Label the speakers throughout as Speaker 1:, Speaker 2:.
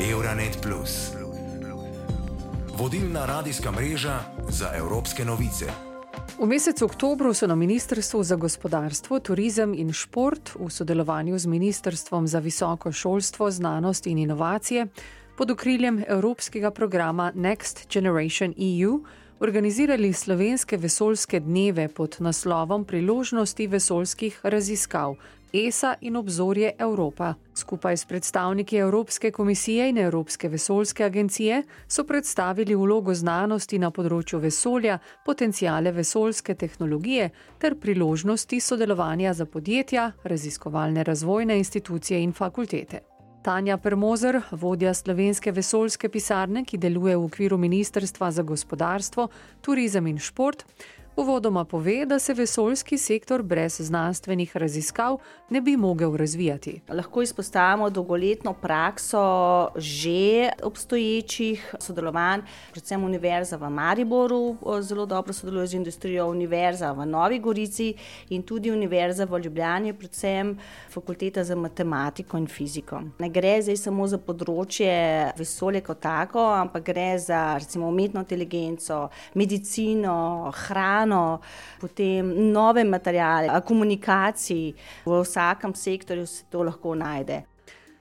Speaker 1: Euronet. Vodilna radijska mreža za evropske novice.
Speaker 2: V mesecu oktobru so na Ministrstvu za gospodarstvo, turizem in šport v sodelovanju z Ministrstvom za visoko šolstvo, znanost in inovacije pod okriljem evropskega programa Next Generation EU organizirali slovenske vesoljske dneve pod naslovom Priložnosti vesoljskih raziskav ESA in obzorje Evropa. Skupaj s predstavniki Evropske komisije in Evropske vesoljske agencije so predstavili vlogo znanosti na področju vesolja, potencijale vesoljske tehnologije ter priložnosti sodelovanja za podjetja, raziskovalne razvojne institucije in fakultete. Tanja Permozer, vodja slovenske vesoljske pisarne, ki deluje v okviru Ministrstva za gospodarstvo, turizem in šport, Uvodoma pove, da se vesoljski sektor brez znanstvenih raziskav ne bi mogel razvijati.
Speaker 3: Lahko izpostavimo dolgoletno prakso že obstoječih sodelovanj, predvsem Univerza v Mariboru zelo dobro sodeluje z industrijo, Univerza v Novi Gorici in tudi Univerza v Ljubljani, predvsem Fakulteta za matematiko in fiziko. Ne gre zdaj samo za področje vesolja kot tako, ampak gre za recimo umetno inteligenco, medicino, hrano hrano, potem nove materijale, komunikaciji. V vsakem sektorju se to lahko najde.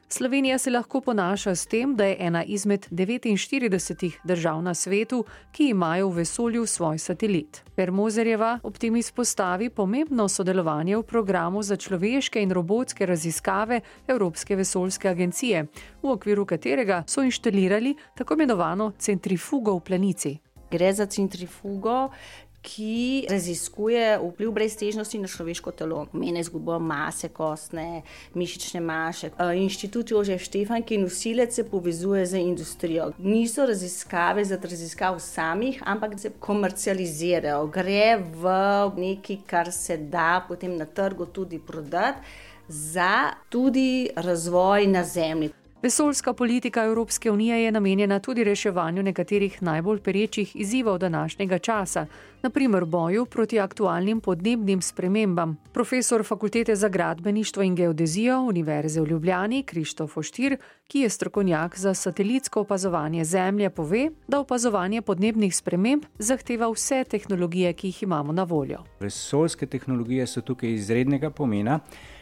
Speaker 2: Slovenija se lahko ponaša s tem, da je ena izmed 49 držav na svetu, ki imajo v vesolju svoj satelit. Permozerjeva ob tem izpostavi pomembno sodelovanje v programu za človeške in robotske raziskave Evropske vesoljske agencije, v okviru katerega so inštalirali tako imenovano centrifugo v planici.
Speaker 3: Gre za centrifugo, ki raziskuje vpliv breztežnosti na človeško telo, meni izgubo mase, kostne, mišične maše. Eh, Inštitut Jožef Štefan, ki nosilec se povezuje z industrijo. Niso raziskave za raziskav samih, ampak se komercializirajo. Gre v nekaj, kar se da potem na trgu tudi prodati. Za tudi razvoj na zemlji.
Speaker 2: Vesoljska politika Evropske unije je namenjena tudi reševanju nekaterih najbolj perečih izzivov današnjega časa, naprimer boju proti aktualnim podnebnim spremembam. Profesor Fakultete za gradbeništvo in geodezijo Univerze v Ljubljani Krištof Oštir, ki je strokovnjak za satelitsko opazovanje Zemlje, pove, da opazovanje podnebnih sprememb zahteva vse tehnologije, ki jih imamo na voljo.
Speaker 4: Vesoljske tehnologije so tukaj izrednega pomena,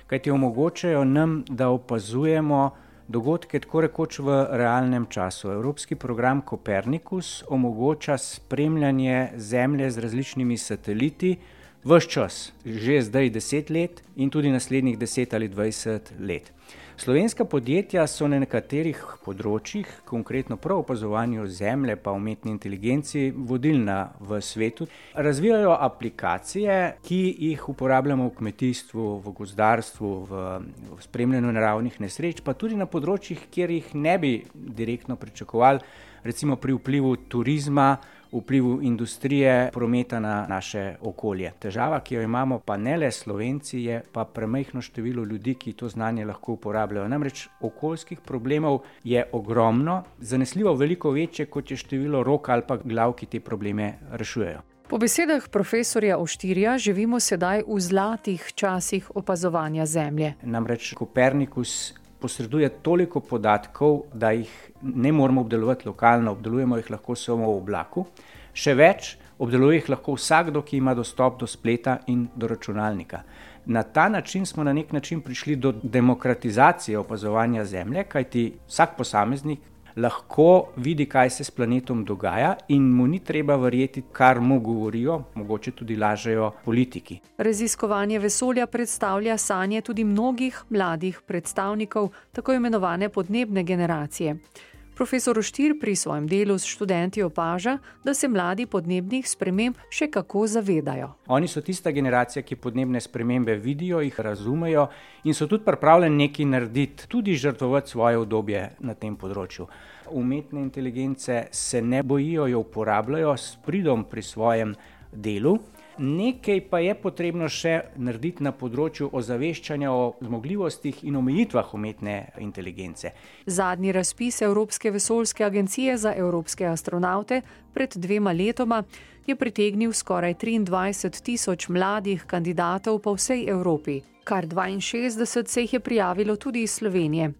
Speaker 4: kajti omogočajo nam, da opazujemo dogodke tako rekoč v realnem času. Evropski program Copernicus omogoča spremljanje Zemlje z različnimi sateliti vse čas, že zdaj deset let in tudi naslednjih deset ali dvajset let. Slovenska podjetja so na nekaterih področjih, konkretno prav opazovanju zemlje, pa umetni inteligenci, vodilna v svetu. Razvijajo aplikacije, ki jih uporabljamo v kmetijstvu, v gozdarstvu, v, v spremljanju naravnih nesreč, pa tudi na področjih, kjer jih ne bi direktno pričakovali, recimo pri vplivu turizma vplivu industrije, prometa na naše okolje. Težava, ki jo imamo, pa ne le Slovenci, je pa premehno število ljudi, ki to znanje lahko uporabljajo. Namreč okoljskih problemov je ogromno, zanesljivo veliko večje, kot je število rok ali pa glav, ki te probleme rešujejo.
Speaker 2: Po besedah profesorja Oštirja živimo sedaj v zlatih časih opazovanja Zemlje.
Speaker 4: Namreč Kopernikus posreduje toliko podatkov, da jih ne moramo obdelovati lokalno, obdelujemo jih lahko samo v oblaku. Še več, obdeluje jih lahko vsakdo, ki ima dostop do spleta in do računalnika. Na ta način smo na nek način prišli do demokratizacije opazovanja Zemlje, kajti vsak posameznik lahko vidi, kaj se s planetom dogaja, in mu ni treba verjeti, kar mu govorijo, mogoče tudi lažejo politiki.
Speaker 2: Raziskovanje vesolja predstavlja sanje tudi mnogih mladih predstavnikov tako imenovane podnebne generacije. Profesor Štir pri svojem delu s študenti opaža, da se mladi podnebnih sprememb še kako zavedajo.
Speaker 4: Oni so tista generacija, ki podnebne spremembe vidijo, jih razumejo in so tudi pripravljeni nekaj narediti, tudi žrtvovati svoje obdobje na tem področju. Umetne inteligence se ne bojijo, jo uporabljajo s pridom pri svojem delu. Nekaj pa je potrebno še narediti na področju ozaveščanja o zmogljivostih in omejitvah umetne inteligence.
Speaker 2: Zadnji razpis Evropske vesoljske agencije za evropske astronaute pred dvema letoma je pritegnil skoraj 23 tisoč mladih kandidatov po vsej Evropi. Kar 62 se jih je prijavilo tudi iz Slovenije.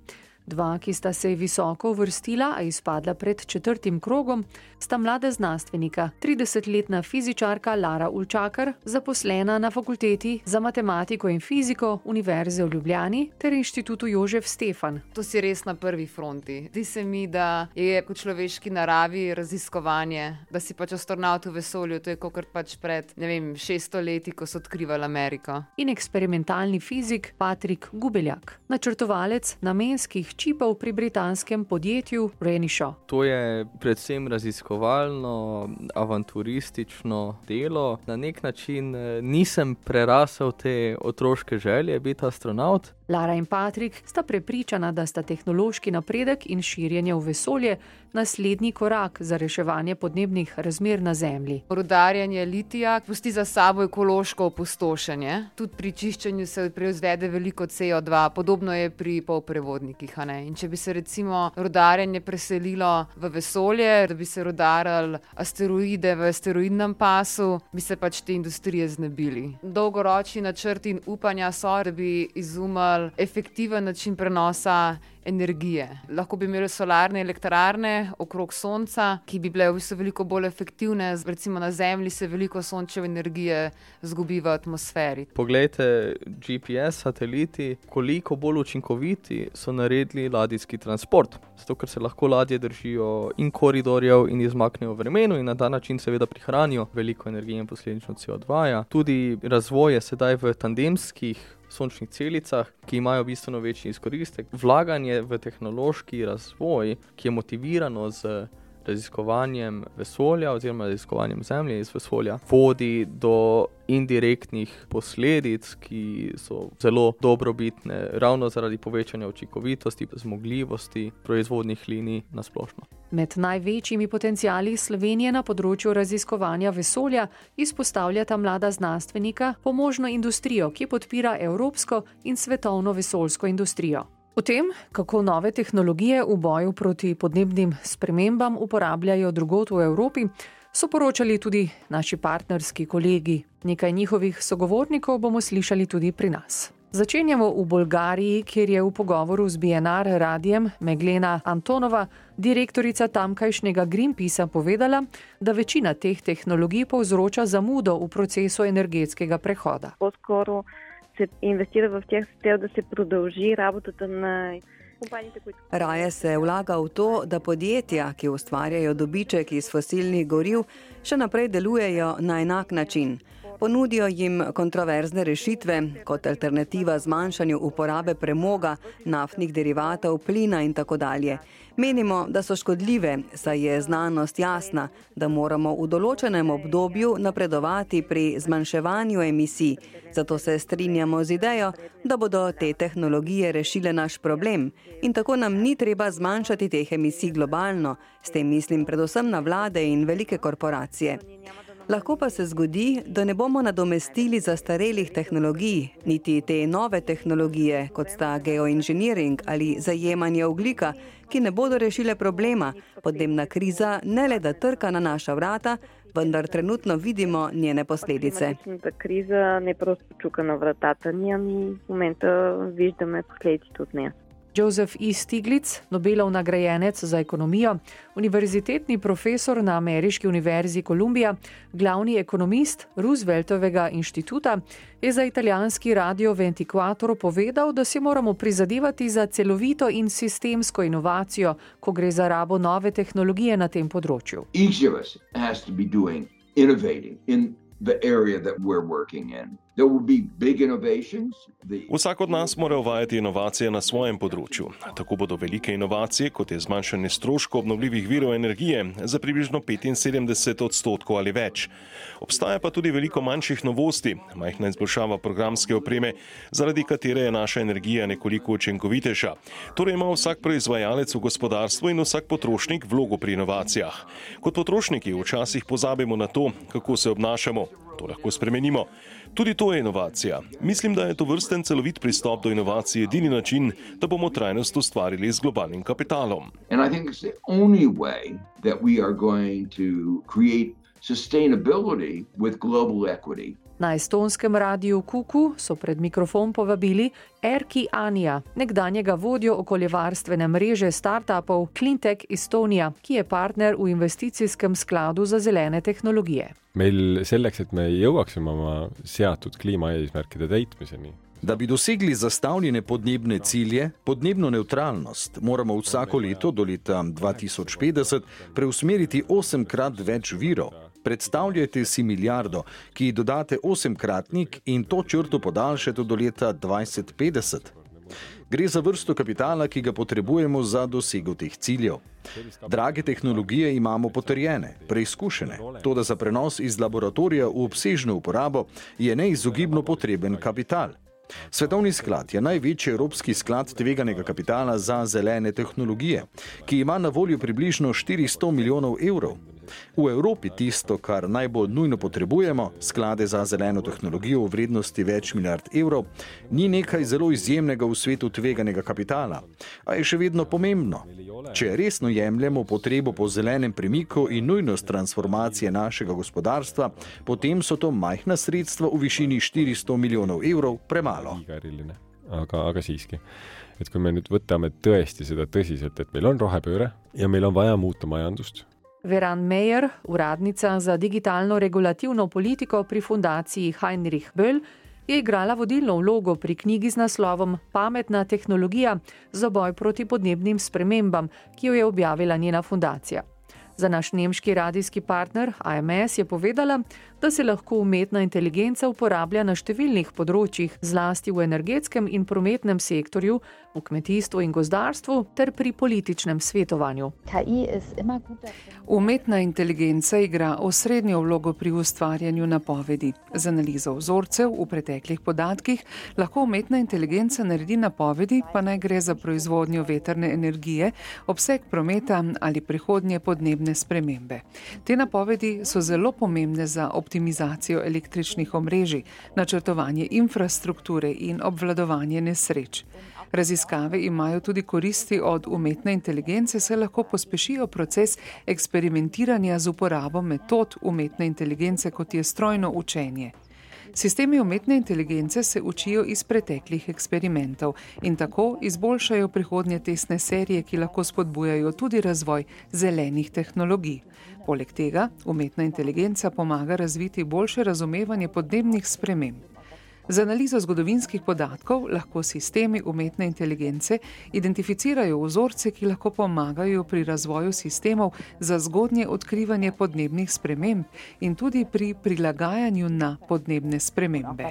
Speaker 2: Dva, ki sta se visoko uvrstila, a izpadla pred četrtim krogom, sta mlada znanstvenika, 30-letna fizičarka Lara Ulčakar, zaposlena na fakulteti za matematiko in fiziko Univerze v Ljubljani ter inštitutu Jožef Stefan.
Speaker 5: To si res na prvi fronti. Zdi se mi, da je kot človeški naravi raziskovanje, da si pač astronaut v vesolju, to je kot pač pred, ne vem, 600 leti, ko so odkrivali Ameriko.
Speaker 2: In eksperimentalni fizik Patrik Gubeljak, načrtovalec namenskih čipov pri britanskem podjetju Renisho.
Speaker 6: To je predvsem raziskovalno, avanturistično delo. Na nek način eh, nisem prerasel te otroške želje biti astronaut.
Speaker 2: Lara in Patrik sta prepričana, da sta tehnološki napredek in širjenje v vesolje naslednji korak za reševanje podnebnih razmer na Zemlji.
Speaker 5: Rudarjenje litija pusti za sabo ekološko opustošenje, tudi pri čiščenju se proizvede veliko CO2, podobno je pri polprevodnikih. Če bi se recimo rudarjenje preselilo v vesolje, da bi se rudarili asteroide v asteroidnem pasu, bi se pač te industrije znebili. Dolgoročni načrti in upanja so, da bi izumili efektiven način prenosa energije. Lahko bi imeli solarne elektrarne okrog Sonca, ki bi bile v bistvu veliko bolj efektivne. Recimo na Zemlji se veliko sončeve energije zgubi v atmosferi.
Speaker 6: Poglejte, GPS sateliti, koliko bolj učinkoviti so naredili ladijski transport. Zato, ker se lahko ladje držijo in koridorjev in izmaknejo vremenu in na ta način seveda prihranijo veliko energije in posledično CO2. -ja. Tudi razvoj je sedaj v tandemskih sončnih celicah, ki imajo bistveno večji izkoristek. Vlaganje v tehnološki razvoj, ki je motivirano z raziskovanjem vesolja oziroma raziskovanjem Zemlje iz vesolja, vodi do indirektnih posledic, ki so zelo dobrobitne, ravno zaradi povečanja učinkovitosti, zmogljivosti proizvodnih linij na splošno.
Speaker 2: Med največjimi potencijali Slovenije na področju raziskovanja vesolja izpostavljata mlada znanstvenika pomožno industrijo, ki podpira evropsko in svetovno vesoljsko industrijo. O tem, kako nove tehnologije v boju proti podnebnim spremembam uporabljajo drugot v Evropi, so poročali tudi naši partnerski kolegi. Nekaj njihovih sogovornikov bomo slišali tudi pri nas. Začenjamo v Bolgariji, kjer je v pogovoru z BNR radijem Meglena Antonova, direktorica tamkajšnjega Greenpeacea, povedala, da večina teh tehnologij povzroča zamudo v procesu energetskega prehoda.
Speaker 7: Poskoro se investira v teh stel, da se prodolži работата на
Speaker 8: Raje se vlaga v to, da podjetja, ki ustvarjajo dobiček iz fosilnih goriv, še naprej delujejo na enak način. Ponudijo jim kontroverzne rešitve kot alternativa zmanjšanju uporabe premoga, naftnih derivatov, plina in tako dalje. Menimo, da so škodljive, saj je znanost jasna, da moramo v določenem obdobju napredovati pri zmanjševanju emisij. Zato se strinjamo z idejo, da bodo te tehnologije rešile naš problem in tako nam ni treba zmanjšati teh emisij globalno, s tem mislim predvsem na vlade in velike korporacije. Lahko pa se zgodi, da ne bomo nadomestili zastarelih tehnologij, niti te nove tehnologije, kot sta geoinženiring ali zajemanje oglika, ki ne bodo rešile problema. Podnebna kriza ne le da trka na naša vrata, vendar trenutno vidimo njene posledice.
Speaker 7: Kriza ne prosto čuka na vratata, mi v momentu vidimo posledice tudi ne.
Speaker 2: Joseph E. Stiglitz, Nobelov nagrajenec za ekonomijo, univerzitetni profesor na Ameriški univerzi Kolumbija, glavni ekonomist Rooseveltovega inštituta, je za italijanski radio Ventiquator povedal, da si moramo prizadevati za celovito in sistemsko inovacijo, ko gre za rabo nove tehnologije na tem področju.
Speaker 9: The area that we're working in.
Speaker 10: Vsak od nas mora uvajati inovacije na svojem področju. Tako bodo velike inovacije, kot je zmanjšanje stroškov obnovljivih virov energije za približno 75 odstotkov ali več. Obstaja pa tudi veliko manjših novosti, majhna izboljšava programske opreme, zaradi katere je naša energija nekoliko učinkovitejša. Torej ima vsak proizvajalec v gospodarstvu in vsak potrošnik vlogo pri inovacijah. Kot potrošniki včasih pozabimo na to, kako se obnašamo. To lahko spremenimo. Tudi to je inovacija. Mislim, da je to vrsten celovit pristop do inovacij edini način, da bomo trajnost ustvarili z globalnim kapitalom. Sustainability with global equity.
Speaker 2: Na estonskem radiju Kuku so pred mikrofon povabili Erki Anja, nekdanjega vodjo okoljevarstvene mreže startupov Cleantech Estonia, ki je partner v investicijskem skladu za zelene tehnologije.
Speaker 11: meil selleks, et me jõuaksime oma seatud kliimaeesmärkide täitmiseni,
Speaker 12: Da bi dosegli zastavljene podnebne cilje, podnebno neutralnost, moramo vsako leto do leta 2050 preusmeriti osemkrat več virov. Predstavljajte si milijardo, ki ji dodate osemkratnik in to črto podaljšate do leta 2050. Gre za vrsto kapitala, ki ga potrebujemo za dosego teh ciljev. Drage tehnologije imamo potrjene, preizkušene, to da za prenos iz laboratorija v obsežno uporabo je neizogibno potreben kapital. Svetovni sklad je največji evropski sklad tveganega kapitala za zelene tehnologije, ki ima na voljo približno 400 milijonov evrov. V Evropi tisto, kar najbolj nujno potrebujemo, sklade za zeleno tehnologijo v vrednosti več milijard evrov, ni nekaj zelo izjemnega v svetu tveganega kapitala, a je še vedno pomembno. Če resno jemljemo potrebo po zelenem premiku in nujnost transformacije našega gospodarstva, potem so to majhna sredstva v višini 400 milijonov evrov premalo.
Speaker 11: aga, aga siiski. et kui me nüüd võtame tõesti seda tõsiselt, et meil on rohepööre ja meil on vaja muuta majandust,
Speaker 2: Veran Meyer, uradnica za digitalno regulativno politiko pri fundaciji Heinrich Böll, je igrala vodilno vlogo pri knjigi z naslovom Pametna tehnologija za boj proti podnebnim spremembam, ki jo je objavila njena fundacija. Za naš nemški radijski partner AMS je povedala, da se lahko umetna inteligenca uporablja na številnih področjih, zlasti v energetskem in prometnem sektorju, v kmetijstvu in gozdarstvu ter pri političnem svetovanju.
Speaker 13: Umetna inteligenca igra osrednjo vlogo pri ustvarjanju napovedi. Z analizo vzorcev v preteklih podatkih lahko umetna inteligenca naredi napovedi, pa naj gre za proizvodnjo veterne energije, obseg prometa ali prihodnje podnebne spremembe. Te napovedi so zelo pomembne za optimizacijo električnih omrežij, načrtovanje infrastrukture in obvladovanje nesreč. Raziskave imajo tudi koristi od umetne inteligence, saj lahko pospešijo proces eksperimentiranja z uporabo metod umetne inteligence, kot je strojno učenje. Sistemi umetne inteligence se učijo iz preteklih eksperimentov in tako izboljšajo prihodnje testne serije, ki lahko spodbujajo tudi razvoj zelenih tehnologij. Poleg tega umetna inteligenca pomaga razviti boljše razumevanje podnebnih sprememb. Z analizo zgodovinskih podatkov lahko sistemi umetne inteligence identificirajo vzorce, ki lahko pomagajo pri razvoju sistemov za zgodnje odkrivanje podnebnih sprememb in tudi pri prilagajanju na podnebne spremembe.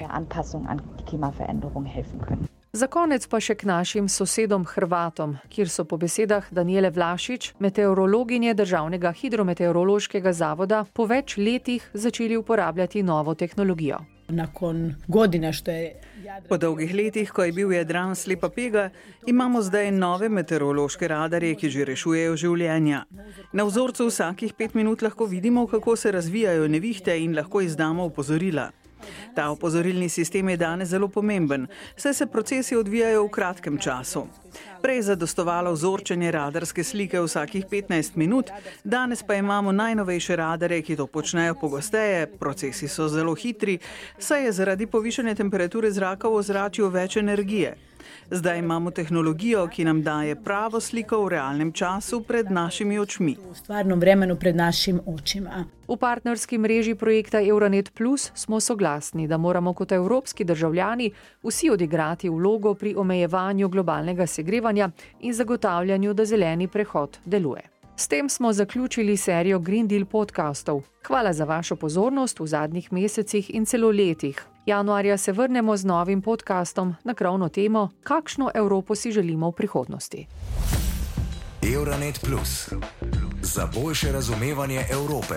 Speaker 2: Za konec pa še k našim sosedom Hrvatom, kjer so po besedah Daniele Vlašič, meteorologinje Državnega hidrometeorološkega zavoda, po več letih začeli uporabljati novo tehnologijo.
Speaker 14: Nakon godina što je
Speaker 15: Po dolgih letih, ko je bil Jadran slepa pega, imamo zdaj nove meteorološke radarje, ki že rešujejo življenja. Na vzorcu vsakih pet minut lahko vidimo, kako se razvijajo nevihte in lahko izdamo opozorila. Ta opozorilni sistem je danes zelo pomemben, saj se procesi odvijajo v kratkem času. Prej je zadostovalo vzorčenje radarske slike vsakih 15 minut, danes pa imamo najnovejše radare, ki to počnejo pogosteje, procesi so zelo hitri, saj je zaradi povišene temperature zraka v ozračju več energije. Zdaj imamo tehnologijo, ki nam daje pravo sliko v realnem času pred našimi očmi.
Speaker 14: u stvarnom vremenu pred našim očima.
Speaker 2: V partnerski mreži projekta Euronet Plus smo soglasni, da moramo kot evropski državljani vsi odigrati vlogo pri omejevanju globalnega segrevanja in zagotavljanju, da zeleni prehod deluje. S tem smo zaključili serijo Green Deal podkastov. Hvala za vašo pozornost v zadnjih mesecih in celo letih. Januarja se vrnemo z novim podkastom na krovno temo, kakšno Evropo si želimo v prihodnosti.
Speaker 1: Euronet Plus za boljše razumevanje Evrope.